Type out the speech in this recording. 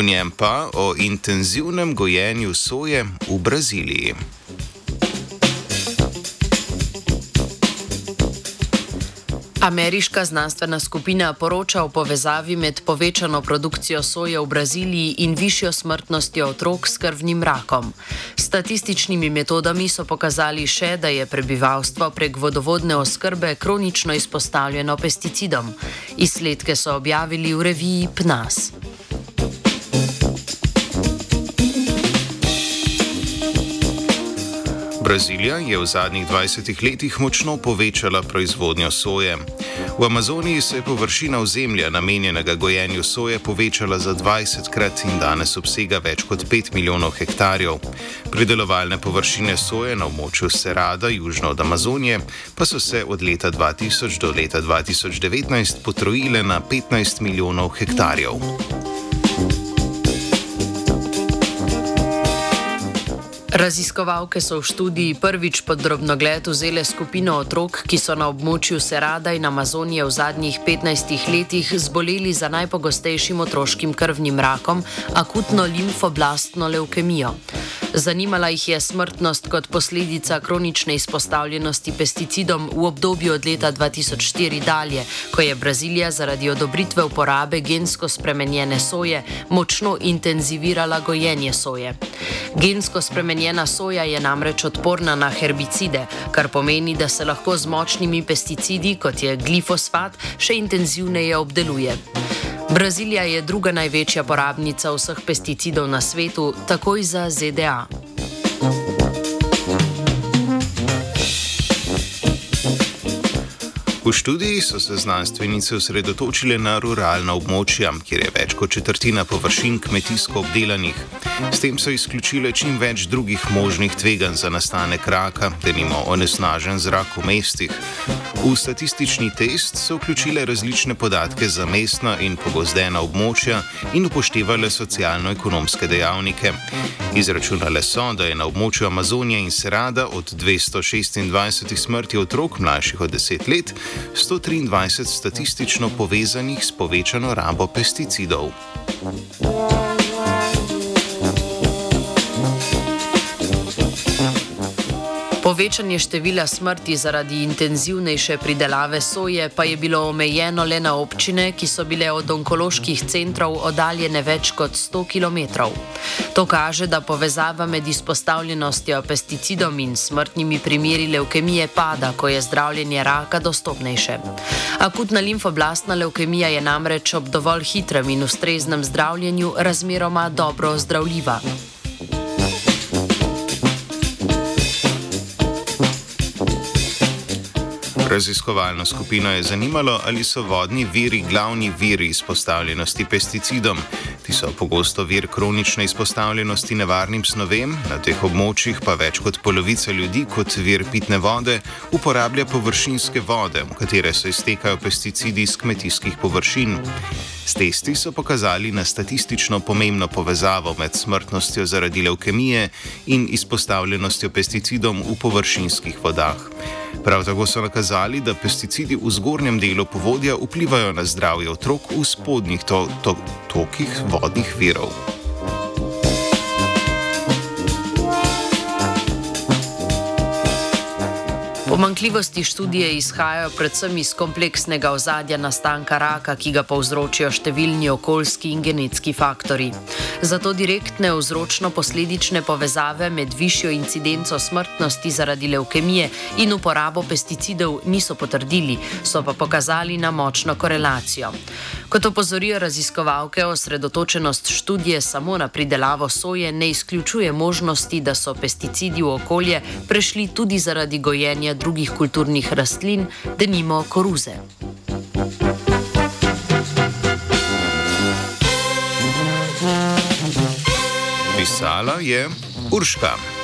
v njem pa o intenzivnem gojenju soje v Braziliji. Ameriška znanstvena skupina poroča o povezavi med povečano produkcijo soje v Braziliji in višjo smrtnostjo otrok s krvnim rakom. Statističnimi metodami so pokazali še, da je prebivalstvo prek vodovodne oskrbe kronično izpostavljeno pesticidom. Izsledke so objavili v reviji PNAS. Brazilija je v zadnjih 20 letih močno povečala proizvodnjo soje. V Amazoniji se je površina ozemlja namenjenega gojenju soje povečala za 20 krat in danes obsega več kot 5 milijonov hektarjev. Pridelovalne površine soje na območju Serada, južno od Amazonije, pa so se od leta 2000 do leta 2019 potrojile na 15 milijonov hektarjev. Raziskovalke so v študiji prvič pod drobnogled vzele skupino otrok, ki so na območju Serada in Amazonije v zadnjih 15 letih zboleli za najpogostejšim otroškim krvnim rakom, akutno limfoblastno leukemijo. Zanimala jih je smrtnost kot posledica kronične izpostavljenosti pesticidom v obdobju od leta 2004 dalje, ko je Brazilija zaradi odobritve uporabe gensko spremenjene soje močno intenzivirala gojenje soje. Gensko spremenjena soja je namreč odporna na herbicide, kar pomeni, da se lahko z močnimi pesticidi, kot je glifosfat, še intenzivneje obdeluje. Brazilija je druga največja porabnica vseh pesticidov na svetu, takoj za ZDA. V študiji so se znanstvenice osredotočile na ruralna območja, kjer je več kot četrtina površin kmetijsko obdelanih. S tem so izključile čim več drugih možnih tveganj za nastanek raka, denimo onesnažen zrak v mestih. V statistični test so vključile različne podatke za mestna in pogozdena območja in upoštevale socialno-ekonomske dejavnike. Izračunale so, da je na območju Amazonije in Serada od 226 smrti otrok mlajših od 10 let 123 statistično povezanih s povečano rabo pesticidov. Povečanje števila smrti zaradi intenzivnejše pridelave soje pa je bilo omejeno le na občine, ki so bile od onkoloških centrov oddaljene več kot 100 km. To kaže, da povezava med izpostavljenostjo pesticidom in smrtnimi primeri leukemije pada, ko je zdravljenje raka dostopnejše. Akutna limfoblastna leukemija je namreč ob dovolj hitrem in ustreznem zdravljenju razmeroma dobro zdravljiva. Raziskovalno skupino je zanimalo, ali so vodni viri glavni viri izpostavljenosti pesticidom. Ti so pogosto vir kronične izpostavljenosti nevarnim snovem, na teh območjih pa več kot polovica ljudi kot vir pitne vode uporablja površinske vode, v katere se iztekajo pesticidi iz kmetijskih površin. S testi so pokazali na statistično pomembno povezavo med smrtnostjo zaradi leukemije in izpostavljenostjo pesticidom v površinskih vodah. Prav tako so nakazali, da pesticidi v zgornjem delu povodja vplivajo na zdravje otrok v spodnjih to to tokih vodnih virov. Pomankljivosti študije izhajajo predvsem iz kompleksnega ozadja nastanka raka, ki ga povzročijo številni okoljski in genetski faktori. Zato direktne vzročno-posledične povezave med višjo incidenco smrtnosti zaradi leukemije in uporabo pesticidov niso potrdili, so pa pokazali na močno korelacijo. Kot opozorijo raziskovalke, osredotočenost študije samo na pridelavo soje ne izključuje možnosti, da so pesticidi v okolje prešli tudi zaradi gojenja drugih kulturnih rastlin, denimo koruze. Pisala je Urška.